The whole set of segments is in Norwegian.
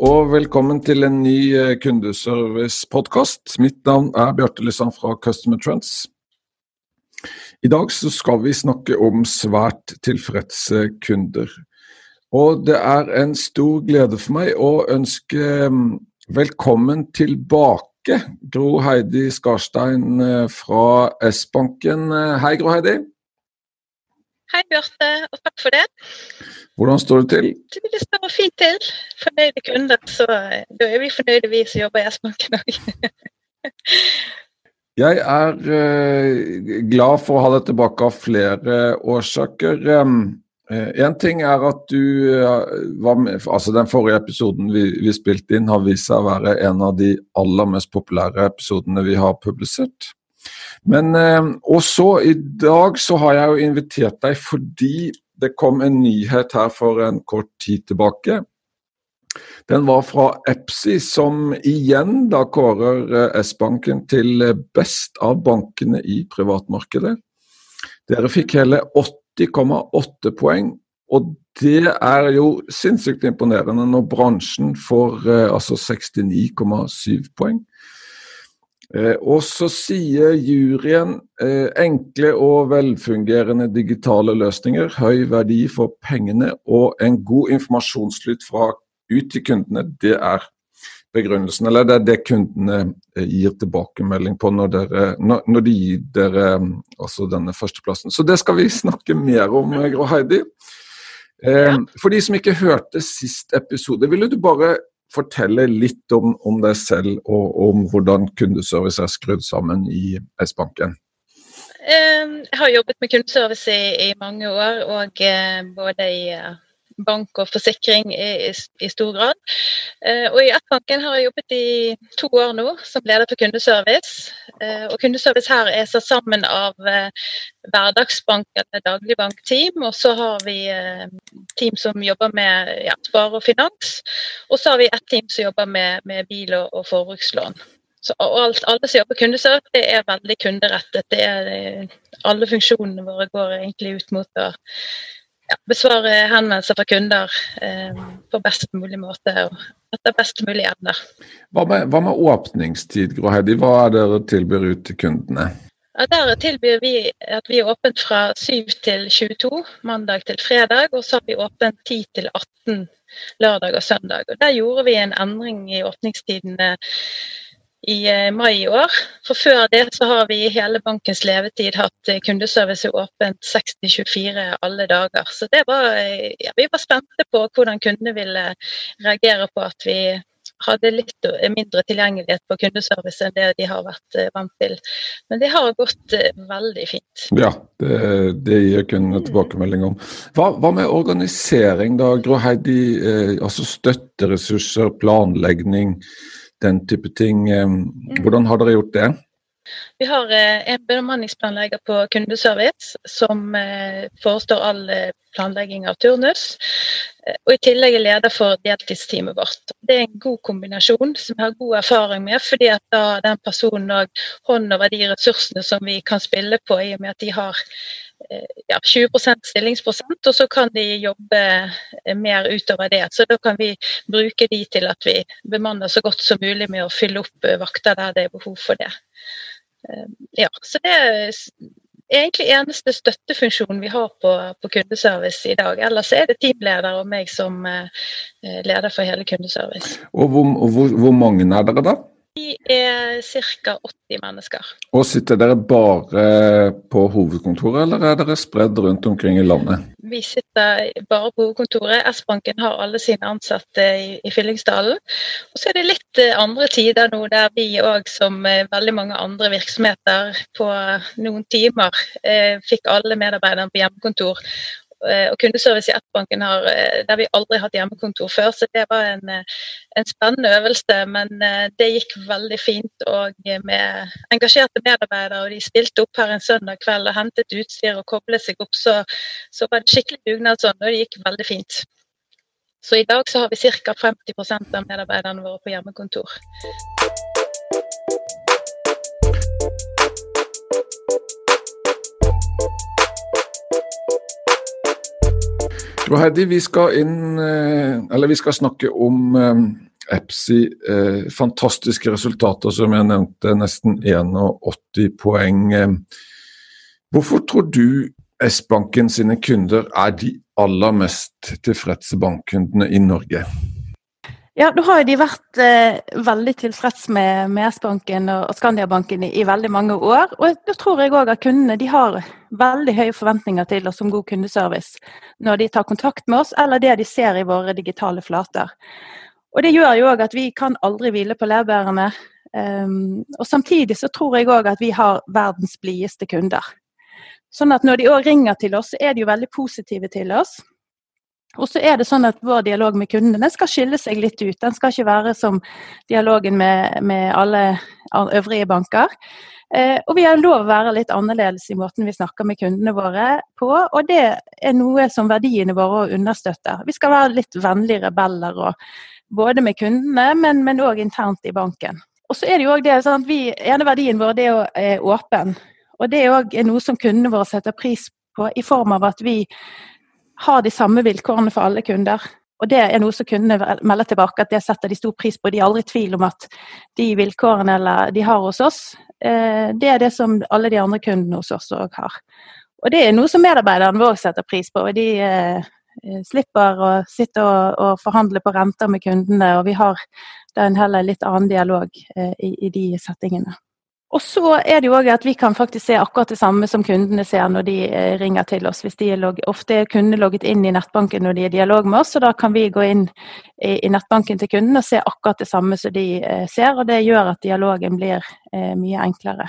og velkommen til en ny eh, kundeservice-podkast. Mitt navn er Bjarte Lysand fra Customer Trends. I dag skal vi snakke om svært tilfredse kunder. Og det er en stor glede for meg å ønske mm, velkommen tilbake Gro Heidi Skarstein eh, fra S-banken. Eh, hei, Gro Heidi. Hei, Bjarte, og takk for det. Hvordan står det til? Det står fint til. Fornøyde kunder, så eh, da er vi fornøyde, vi som jobber i S-banken òg. Jeg er uh, glad for å ha deg tilbake av flere årsaker. Én en ting er at du var med, altså Den forrige episoden vi, vi, spilte inn, har vist seg å være en av de aller mest populære episodene vi har publisert. Men eh, også i dag så har jeg jo invitert deg fordi det kom en nyhet her for en kort tid tilbake. Den var fra Epsi, som igjen da kårer eh, S-banken til best av bankene i privatmarkedet. Dere fikk hele 80,8 poeng, og det er jo sinnssykt imponerende når bransjen får eh, altså 69,7 poeng. Eh, og så sier juryen eh, enkle og velfungerende digitale løsninger, høy verdi for pengene og en god informasjonsflyt fra ut til kundene. Det er begrunnelsen, eller det er det kundene eh, gir tilbakemelding på når, dere, når, de gir dere altså denne førsteplassen. Så det skal vi snakke mer om, Grå Heidi. For de som ikke hørte sist episode, ville du bare fortelle litt om, om, deg selv og om hvordan kundeservice er skrudd sammen i S-banken? Jeg har jobbet med kundeservice i, i mange år, og eh, både i eh, bank og forsikring i, i stor grad. Eh, og I Ett-banken har jeg jobbet i to år nå som leder for kundeservice. Eh, og Kundeservice her er satt sammen av eh, hverdagsbank eller dagligbankteam, og så har vi team som jobber med ja, spare og finans. Og så har vi et team som jobber med, med bil og, og forbrukslån. Så alt, alle som jobber kundeservice, det er veldig kunderettet. Det er, alle funksjonene våre går egentlig ut mot å ja, besvare henvendelser fra kunder eh, på best mulig måte og etter best mulig evner. Hva hva med åpningstid, Gro Heidi? Hva er dere tilbyr ut til kundene? Ja, der tilbyr vi at vi er åpent fra 7 til 22 mandag til fredag, og så har vi åpent 10 til 18 lørdag og søndag. Og Der gjorde vi en endring i åpningstidene i eh, mai i år. For før det så har vi i hele bankens levetid hatt eh, kundeservice åpent 60-24 alle dager. Så det var, eh, ja, vi var spente på hvordan kundene ville reagere på at vi hadde litt mindre tilgjengelighet på kundeservice enn det de har vært vant til. Men det har gått veldig fint. Ja, det, det gir kundene tilbakemelding om. Hva, hva, med organisering da, Gro Heidi? Eh, altså støtteressurser, planlegging den type ting. Mm. Hvordan har dere gjort det? Vi har eh, en bemanningsplanlegger på kundeservice som eh, forestår all eh, planlegging av turnus. Og i tillegg er leder for deltidsteamet vårt. Det er en god kombinasjon som vi har god erfaring med, fordi at da den personen har hånd over de ressursene som vi kan spille på, i og med at de har ja, 20% stillingsprosent, og så kan de jobbe mer utover det. Så da kan vi bruke de til at vi bemanner så godt som mulig med å fylle opp vakter der det er behov for det. Ja, så det er egentlig eneste støttefunksjonen vi har på, på, kundeservice i dag. Ellers er det teamleder og meg som leder for hele kundeservice. Og hvor, hvor, hvor mange er dere da? Vi er ca. 80 mennesker. Og Sitter dere bare på hovedkontoret, eller er dere spredd rundt omkring i landet? Vi sitter bare på hovedkontoret. S-banken har alle sine ansatte i, Fyllingsdalen. Og så er det litt eh, andre tider nå der vi òg, som eh, veldig mange andre virksomheter, på noen timer eh, fikk alle medarbeiderne på hjemmekontor. Og kundeservice i Appbanken har, der vi aldri hatt hjemmekontor før. Så det var en, en spennende øvelse, men det gikk veldig fint. Og med engasjerte medarbeidere, og de stilte opp her en søndag kveld og hentet utstyr og koblet seg opp, så, så var det skikkelig dugnadsånd, og det gikk veldig fint. Så i dag så har vi ca. 50% av medarbeiderne våre på hjemmekontor. Heidi, vi skal inn eh, Eller vi skal snakke om um, EPSI. Eh, fantastiske resultater, som jeg nevnte. Nesten 81 poeng. Hvorfor tror du S-banken sine kunder er de aller mest tilfredse bankkundene i Norge? Ja, nå har de vært eh, veldig tilfreds med, med S-banken og Skandiabanken i, i, veldig mange år. Og da tror jeg òg at kundene de har veldig høye forventninger til oss som god kundeservice når de tar kontakt med oss, eller det de ser i våre digitale flater. Og Det gjør jo òg at vi kan aldri hvile på laurbærene. Um, og Samtidig så tror jeg òg at vi har verdens blideste kunder. Sånn at når de òg ringer til oss, så er de jo veldig positive til oss. Og så er det sånn at vår dialog med kundene skal skille seg litt ut. Den skal ikke være som dialogen med, med alle øvrige banker. Eh, og vi har lov å være litt annerledes i måten vi snakker med kundene våre på. Og det er noe som verdiene våre understøtter. Vi skal være litt vennlige rebeller, både med kundene, men òg internt i banken. Og så er det jo også det, sånn at vi, ene verdien vår det er åpen. Og det er òg noe som kundene våre setter pris på, i form av at vi har de samme vilkårene for alle kunder. Og det er noe som kundene melder tilbake at det setter de stor pris på. De er aldri i tvil om at de vilkårene de har hos oss, eh, det er det som alle de andre kundene hos oss òg har. Og det er noe som medarbeiderne våre setter pris på. og De eh, slipper å sitte og, og, forhandle på renter med kundene, og vi har da en heller litt annen dialog eh, i, i de settingene. Og så er det jo òg at vi kan faktisk se akkurat det samme som kundene ser når de eh, ringer til oss. Hvis de er log ofte er kundene logget inn i nettbanken når de er i dialog med oss, så da kan vi gå inn i, nettbanken til kunden og se akkurat det samme som de eh, ser. Og det gjør at dialogen blir eh, mye enklere.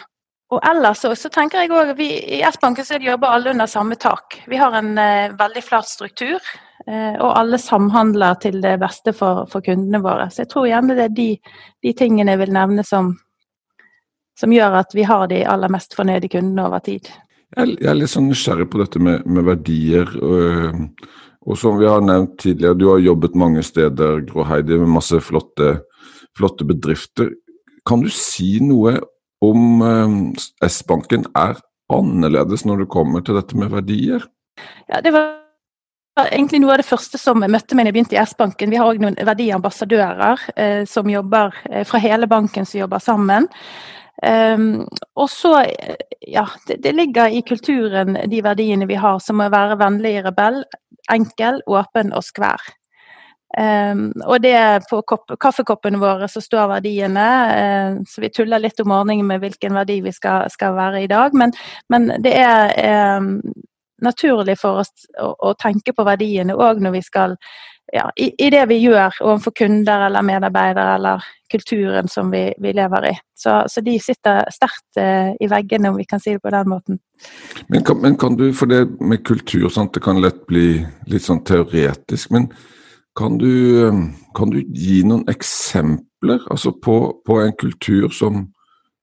Og ellers så, så tenker jeg også, vi I S-banken så jobber alle under samme tak. Vi har en eh, veldig flat struktur, eh, og alle samhandler til det beste for, for, kundene våre. Så jeg tror gjerne det er de, de tingene jeg vil nevne som som gjør at vi har de aller mest fornøyde kundene over tid. Jeg er litt sånn nysgjerrig på dette med, med verdier. Og, og, som vi har nevnt tidligere, du har jobbet mange steder, Grå Heidi, med masse flotte, flotte bedrifter. Kan du si noe om um, S-banken er annerledes når det kommer til dette med verdier? Ja, det var egentlig noe av det første som møtte meg da jeg begynte i S-banken. Vi har òg noen verdiambassadører eh, som jobber eh, fra hele banken som jobber sammen. Um, og så, ja, det, det, ligger i kulturen de verdiene vi har, som å være vennlig rebell, enkel, åpen og skvær. Um, og det på kopp, kaffekoppene våre så står verdiene, uh, så vi tuller litt om ordningen med hvilken verdi vi skal, skal være i dag. Men, men det er um, naturlig for oss å, å tenke på verdiene òg når vi skal ja, i, i, det vi gjør overfor kunder eller medarbeidere eller kulturen som vi, vi lever i. Så, så, de sitter sterkt eh, i veggene, om vi kan si det på den måten. Men kan, men kan, du, for det med kultur, sant, det kan lett bli litt sånn teoretisk. men kan du, eh, kan du gi noen eksempler altså på, på en kultur som,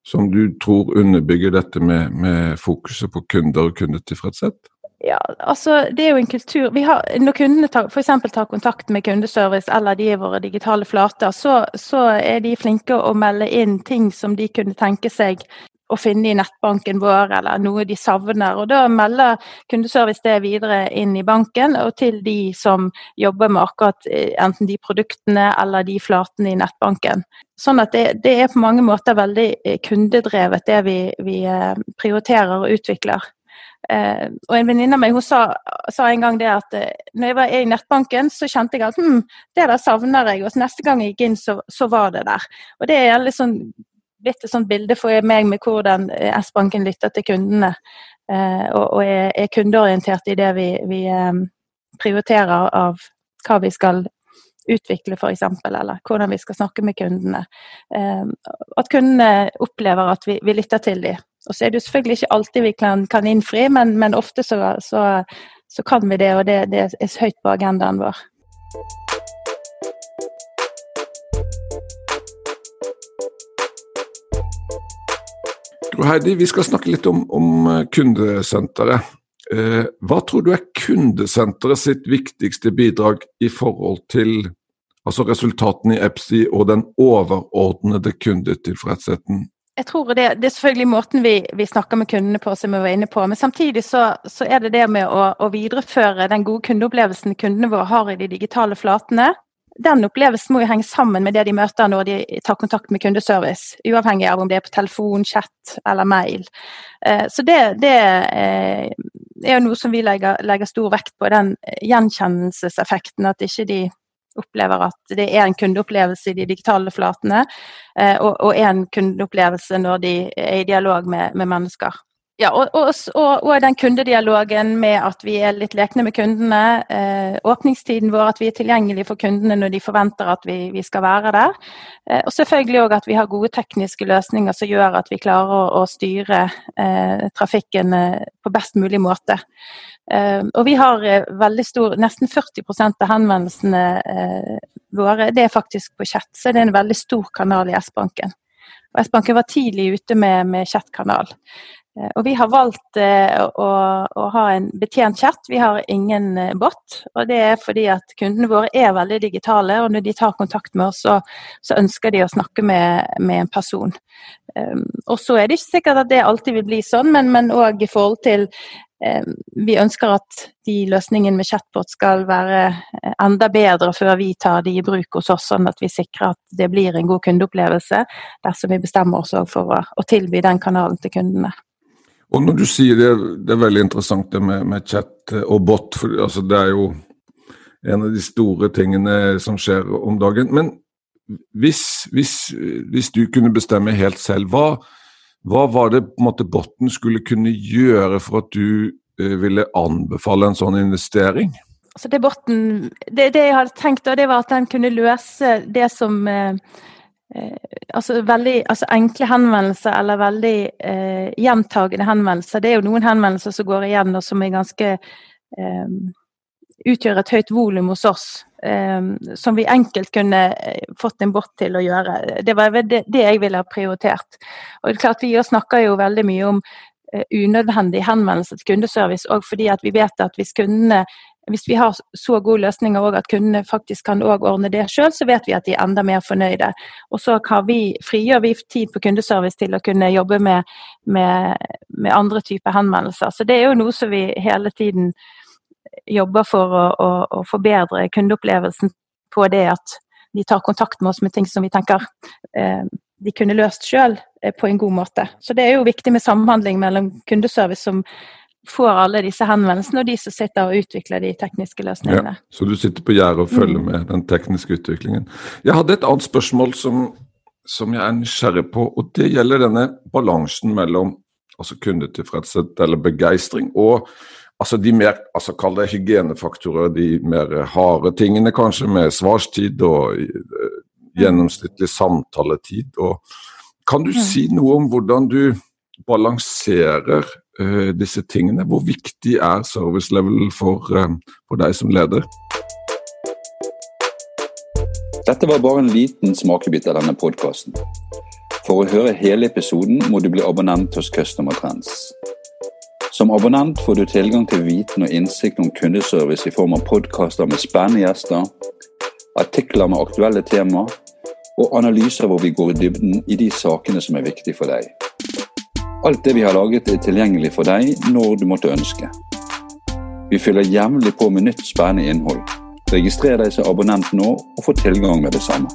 som, du tror underbygger dette med, med fokuset på kunder og kundetilfredshet? Ja, altså det er jo en kultur har, Når kundene tar, for tar kontakt med kundeservice eller de i våre digitale flater, så, så, er de flinke å melde inn ting som de kunne tenke seg å finne i nettbanken vår, eller noe de savner. og Da melder kundeservice det videre inn i banken og til de som jobber med akkurat eh, enten de produktene eller de flatene i nettbanken. Sånn at det, det er på mange måter veldig eh, kundedrevet, det vi, vi eh, prioriterer og utvikler. Eh, og En venninne av meg hun sa, sa, en gang det at eh, når jeg var i nettbanken, så kjente jeg at hm, det der savner jeg. Og neste gang jeg gikk inn, så, så var det der. Og Det er litt sånn, litt et sånt bilde for meg med hvordan eh, S-banken lytter til kundene. Eh, og, og er, er, kundeorientert i det vi, vi eh, prioriterer av hva vi skal utvikle, f.eks., eller hvordan vi skal snakke med kundene. Eh, at kundene opplever at vi, vi lytter til dem. Og så er det jo selvfølgelig ikke alltid vi kan, kan innfri, men, men ofte så, så, så kan vi det, og det, det er høyt på agendaen vår. Heidi, vi skal snakke litt om, om kundesenteret. Eh, hva tror du er kundesenteret sitt viktigste bidrag i forhold til altså resultatene i EPSI og den overordnede kundetilfredsheten? Jeg tror det, det er selvfølgelig måten vi, vi, snakker med kundene på, som vi var inne på. Men samtidig så, så er det det med å, å, videreføre den gode kundeopplevelsen kundene våre har i de digitale flatene den opplevelsen må jo henge sammen med det de møter når de tar kontakt med kundeservice. Uavhengig av om det er på telefon, chat eller mail. Eh, så det, det eh, er jo noe som vi legger, legger, stor vekt på, den gjenkjennelseseffekten. At ikke de opplever at det er en kundeopplevelse i de digitale flatene, eh, og, én kundeopplevelse når de er i dialog med, med mennesker. Ja, og, og, og, og, den kundedialogen med at vi er litt lekne med kundene. Eh, åpningstiden vår, at vi er tilgjengelige for kundene når de forventer at vi, vi skal være der. Eh, og selvfølgelig òg at vi har gode tekniske løsninger som gjør at vi klarer å, å styre eh, trafikken eh, på best mulig måte. Eh, og vi har eh, veldig stor Nesten 40% av henvendelsene våre det er faktisk på chat, så det er en veldig stor kanal i S-banken. Og S-banken var tidlig ute med, med chatkanal. Eh, og vi har valgt eh, å, å, ha en betjent chat, vi har ingen eh, bot. Og det er fordi at kundene våre er veldig digitale, og når de tar kontakt med oss, så, så ønsker de å snakke med, med en person. Um, og så er det ikke sikkert at det alltid vil bli sånn, men òg i forhold til um, Vi ønsker at de løsningene med chatbot skal være enda bedre før vi tar de i bruk hos oss, sånn at vi sikrer at det blir en god kundeopplevelse dersom vi bestemmer oss for å, å tilby den kanalen til kundene. Og når du sier det, det er veldig interessant det med, med chat og bot, for altså, det er jo en av de store tingene som skjer om dagen. Men hvis, hvis, hvis du kunne bestemme helt selv, hva, hva var det på en måte botten skulle kunne gjøre for at du eh, ville anbefale en sånn investering? Altså det, botten, det, det jeg hadde tenkt, da, det var at den kunne løse det som eh, altså, veldig, altså enkle henvendelser eller veldig eh, gjentagende henvendelser. Det er jo noen henvendelser som går igjen og som er ganske eh, utgjør et høyt volum hos oss. Eh, som vi enkelt kunne eh, fått en bot til å gjøre. Det var det, det jeg ville ha prioritert. Og det er klart Vi snakker jo veldig mye om eh, unødvendig henvendelse til kundeservice, òg fordi at vi vet at hvis kundene hvis vi har så gode løsninger og at kundene faktisk kan ordne det sjøl, så vet vi at de er enda mer fornøyde. Og så vi, frigjør vi tid på kundeservice til å kunne jobbe med, med, med, andre typer henvendelser. Så det er jo noe som vi hele tiden jobber for å, å, å forbedre kundeopplevelsen på det at de tar kontakt med oss med ting som vi tenker eh, de kunne løst sjøl eh, på en god måte. Så det er jo viktig med samhandling mellom kundeservice som får alle disse henvendelsene, og de som sitter og utvikler de tekniske løsningene. Ja, så du sitter på gjerdet og følger mm. med den tekniske utviklingen. Jeg hadde et annet spørsmål som, som jeg er nysgjerrig på, og det gjelder denne balansen mellom altså kundetilfredshet eller begeistring og altså de mer altså Kall det hygienefaktorer, de mer harde tingene kanskje, med svarstid og uh, gjennomsnittlig samtaletid. og Kan du mm. si noe om hvordan du balanserer uh, disse tingene? Hvor viktig er service level for, uh, for deg som leder? Dette var bare en liten smakebit av denne podkasten. For å høre hele episoden må du bli abonnent hos Customer Trends. Som abonnent får du tilgang til viten og innsikt om kundeservice i form av podkaster med spennende gjester, artikler med aktuelle temaer og analyser hvor vi går i dybden i de sakene som er viktige for deg. Alt det vi har laget er tilgjengelig for deg når du måtte ønske. Vi fyller jevnlig på med nytt spennende innhold. Registrer deg som abonnent nå og få tilgang med det samme.